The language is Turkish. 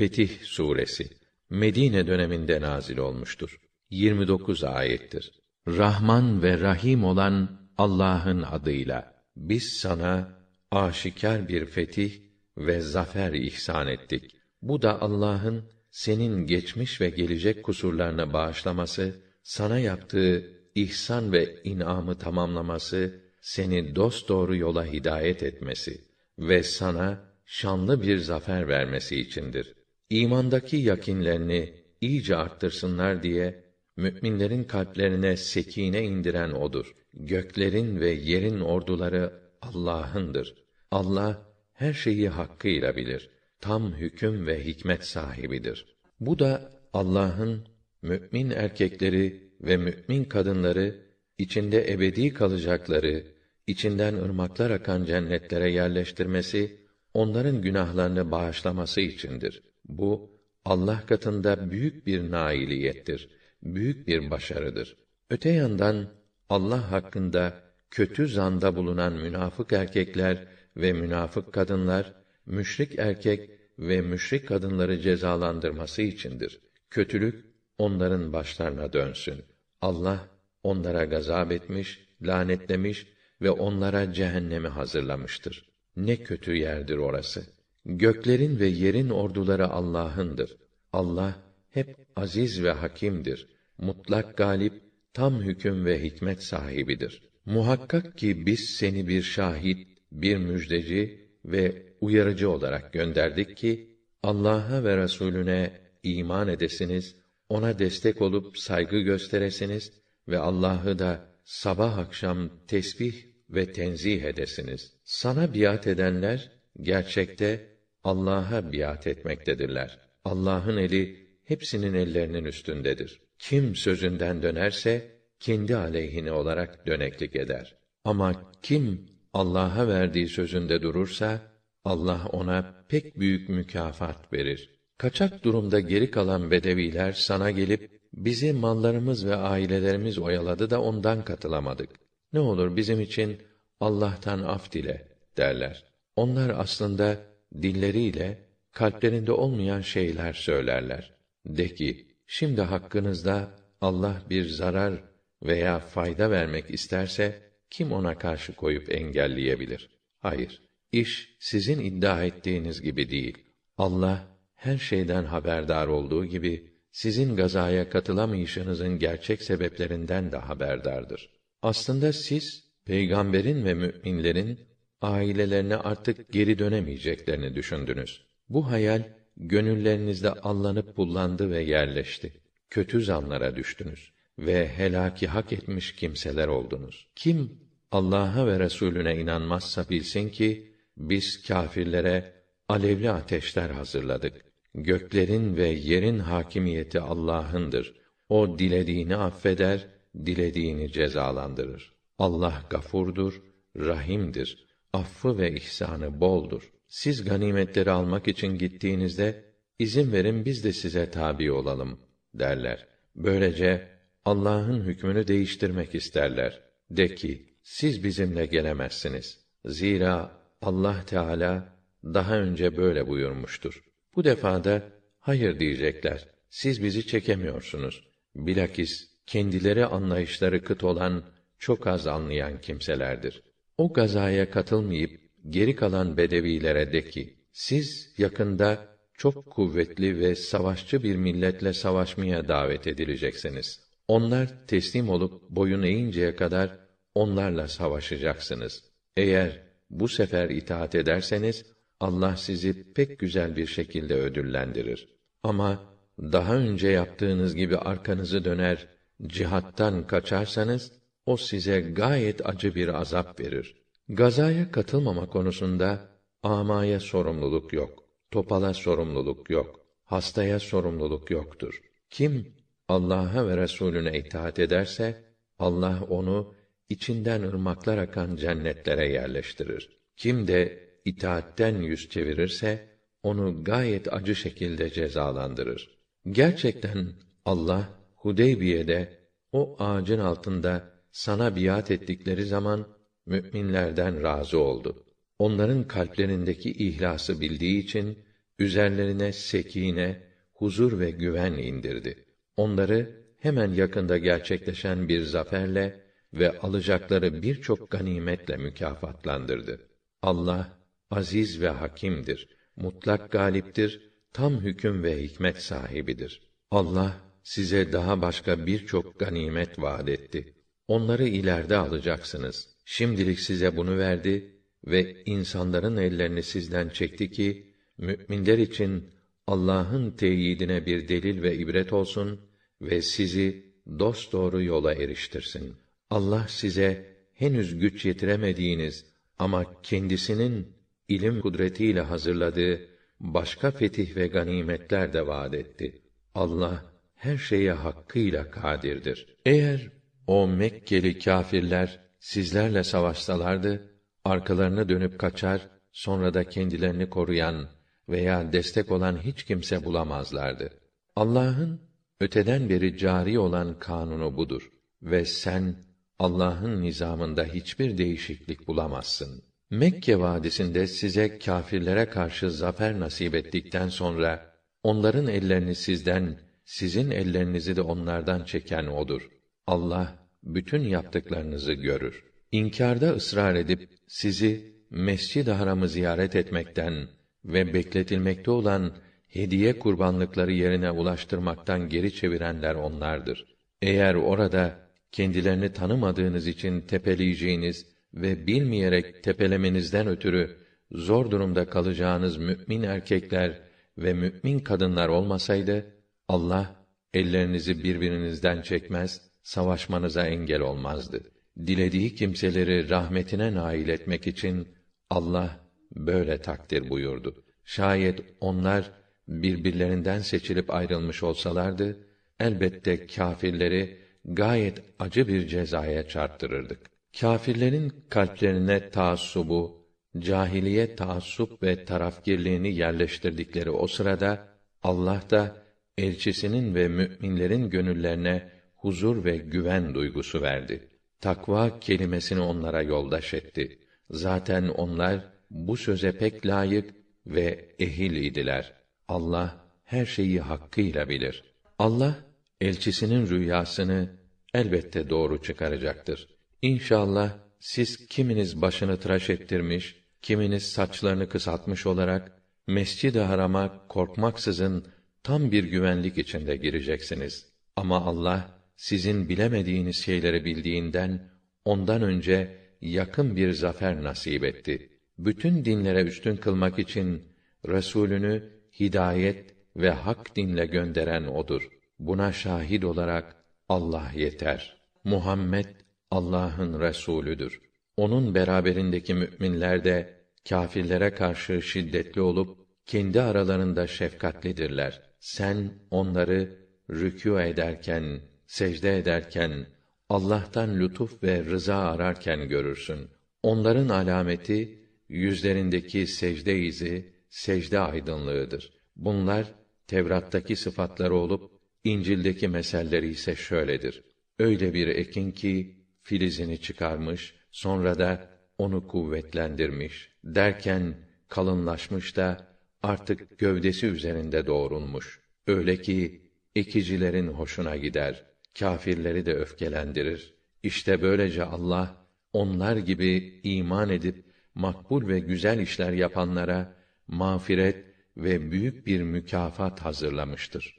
Fetih suresi Medine döneminde nazil olmuştur. 29 ayettir. Rahman ve Rahim olan Allah'ın adıyla biz sana aşikar bir fetih ve zafer ihsan ettik. Bu da Allah'ın senin geçmiş ve gelecek kusurlarını bağışlaması, sana yaptığı ihsan ve inamı tamamlaması, seni dost doğru yola hidayet etmesi ve sana şanlı bir zafer vermesi içindir. İmandaki yakinlerini iyice arttırsınlar diye müminlerin kalplerine sekine indiren odur. Göklerin ve yerin orduları Allah'ındır. Allah her şeyi hakkıyla bilir. Tam hüküm ve hikmet sahibidir. Bu da Allah'ın mümin erkekleri ve mümin kadınları içinde ebedi kalacakları, içinden ırmaklar akan cennetlere yerleştirmesi, onların günahlarını bağışlaması içindir. Bu Allah katında büyük bir nailiyettir, büyük bir başarıdır. Öte yandan Allah hakkında kötü zanda bulunan münafık erkekler ve münafık kadınlar, müşrik erkek ve müşrik kadınları cezalandırması içindir. Kötülük onların başlarına dönsün. Allah onlara gazap etmiş, lanetlemiş ve onlara cehennemi hazırlamıştır. Ne kötü yerdir orası. Göklerin ve yerin orduları Allah'ındır. Allah hep aziz ve hakimdir. Mutlak galip, tam hüküm ve hikmet sahibidir. Muhakkak ki biz seni bir şahit, bir müjdeci ve uyarıcı olarak gönderdik ki Allah'a ve Resulüne iman edesiniz, ona destek olup saygı gösteresiniz ve Allah'ı da sabah akşam tesbih ve tenzih edesiniz. Sana biat edenler gerçekte Allah'a biat etmektedirler. Allah'ın eli hepsinin ellerinin üstündedir. Kim sözünden dönerse kendi aleyhine olarak döneklik eder. Ama kim Allah'a verdiği sözünde durursa Allah ona pek büyük mükafat verir. Kaçak durumda geri kalan bedeviler sana gelip bizi mallarımız ve ailelerimiz oyaladı da ondan katılamadık. Ne olur bizim için Allah'tan af dile derler. Onlar aslında dilleriyle kalplerinde olmayan şeyler söylerler. De ki, şimdi hakkınızda Allah bir zarar veya fayda vermek isterse kim ona karşı koyup engelleyebilir? Hayır. İş sizin iddia ettiğiniz gibi değil. Allah her şeyden haberdar olduğu gibi sizin gazaya katılamayışınızın gerçek sebeplerinden de haberdardır. Aslında siz peygamberin ve müminlerin ailelerine artık geri dönemeyeceklerini düşündünüz. Bu hayal gönüllerinizde allanıp pullandı ve yerleşti. Kötü zanlara düştünüz ve helaki hak etmiş kimseler oldunuz. Kim Allah'a ve Resulüne inanmazsa bilsin ki biz kâfirlere alevli ateşler hazırladık. Göklerin ve yerin hakimiyeti Allah'ındır. O dilediğini affeder, dilediğini cezalandırır. Allah gafurdur, rahimdir. Affı ve ihsanı boldur. Siz ganimetleri almak için gittiğinizde izin verin biz de size tabi olalım derler. Böylece Allah'ın hükmünü değiştirmek isterler. De ki, siz bizimle gelemezsiniz. Zira Allah Teala daha önce böyle buyurmuştur. Bu defada hayır diyecekler. Siz bizi çekemiyorsunuz. Bilakis kendileri anlayışları kıt olan çok az anlayan kimselerdir. O gazaya katılmayıp geri kalan bedevilere de ki siz yakında çok kuvvetli ve savaşçı bir milletle savaşmaya davet edileceksiniz. Onlar teslim olup boyun eğinceye kadar onlarla savaşacaksınız. Eğer bu sefer itaat ederseniz Allah sizi pek güzel bir şekilde ödüllendirir. Ama daha önce yaptığınız gibi arkanızı döner, cihattan kaçarsanız o size gayet acı bir azap verir. Gazaya katılmama konusunda amaya sorumluluk yok. Topala sorumluluk yok. Hastaya sorumluluk yoktur. Kim Allah'a ve Resulüne itaat ederse Allah onu içinden ırmaklar akan cennetlere yerleştirir. Kim de itaatten yüz çevirirse onu gayet acı şekilde cezalandırır. Gerçekten Allah Hudeybiye'de o ağacın altında sana biat ettikleri zaman müminlerden razı oldu. Onların kalplerindeki ihlası bildiği için üzerlerine sekine, huzur ve güven indirdi. Onları hemen yakında gerçekleşen bir zaferle ve alacakları birçok ganimetle mükafatlandırdı. Allah aziz ve hakimdir. Mutlak galiptir, tam hüküm ve hikmet sahibidir. Allah size daha başka birçok ganimet vaat etti. Onları ileride alacaksınız. Şimdilik size bunu verdi ve insanların ellerini sizden çekti ki müminler için Allah'ın teyidine bir delil ve ibret olsun ve sizi dost doğru yola eriştirsin. Allah size henüz güç yetiremediğiniz ama kendisinin ilim kudretiyle hazırladığı başka fetih ve ganimetler de vaat etti. Allah her şeye hakkıyla kadirdir. Eğer o Mekkeli kâfirler sizlerle savaşsalardı, arkalarını dönüp kaçar, sonra da kendilerini koruyan veya destek olan hiç kimse bulamazlardı. Allah'ın öteden beri cari olan kanunu budur ve sen Allah'ın nizamında hiçbir değişiklik bulamazsın. Mekke vadisinde size kâfirlere karşı zafer nasip ettikten sonra onların ellerini sizden, sizin ellerinizi de onlardan çeken odur. Allah bütün yaptıklarınızı görür. İnkarda ısrar edip sizi Mescid-i Haram'ı ziyaret etmekten ve bekletilmekte olan hediye kurbanlıkları yerine ulaştırmaktan geri çevirenler onlardır. Eğer orada kendilerini tanımadığınız için tepeleyeceğiniz ve bilmeyerek tepelemenizden ötürü zor durumda kalacağınız mümin erkekler ve mümin kadınlar olmasaydı Allah ellerinizi birbirinizden çekmez, savaşmanıza engel olmazdı. Dilediği kimseleri rahmetine nail etmek için Allah böyle takdir buyurdu. Şayet onlar birbirlerinden seçilip ayrılmış olsalardı elbette kâfirleri gayet acı bir cezaya çarptırırdık. Kâfirlerin kalplerine taassubu, cahiliye taassup ve tarafgirliğini yerleştirdikleri o sırada Allah da elçisinin ve müminlerin gönüllerine huzur ve güven duygusu verdi. Takva kelimesini onlara yoldaş etti. Zaten onlar bu söze pek layık ve ehil idiler. Allah her şeyi hakkıyla bilir. Allah elçisinin rüyasını elbette doğru çıkaracaktır. İnşallah siz kiminiz başını tıraş ettirmiş, kiminiz saçlarını kısaltmış olarak Mescid-i Haram'a korkmaksızın tam bir güvenlik içinde gireceksiniz. Ama Allah sizin bilemediğiniz şeyleri bildiğinden ondan önce yakın bir zafer nasip etti. Bütün dinlere üstün kılmak için Resulünü hidayet ve hak dinle gönderen odur. Buna şahit olarak Allah yeter. Muhammed Allah'ın resulüdür. Onun beraberindeki müminler de kâfirlere karşı şiddetli olup kendi aralarında şefkatlidirler. Sen onları rükû ederken, secde ederken, Allah'tan lütuf ve rıza ararken görürsün. Onların alameti yüzlerindeki secde izi, secde aydınlığıdır. Bunlar Tevrat'taki sıfatları olup İncil'deki meselleri ise şöyledir. Öyle bir ekin ki filizini çıkarmış, sonra da onu kuvvetlendirmiş derken kalınlaşmış da artık gövdesi üzerinde doğrulmuş. Öyle ki ekicilerin hoşuna gider, kâfirleri de öfkelendirir. İşte böylece Allah onlar gibi iman edip makbul ve güzel işler yapanlara mağfiret ve büyük bir mükafat hazırlamıştır.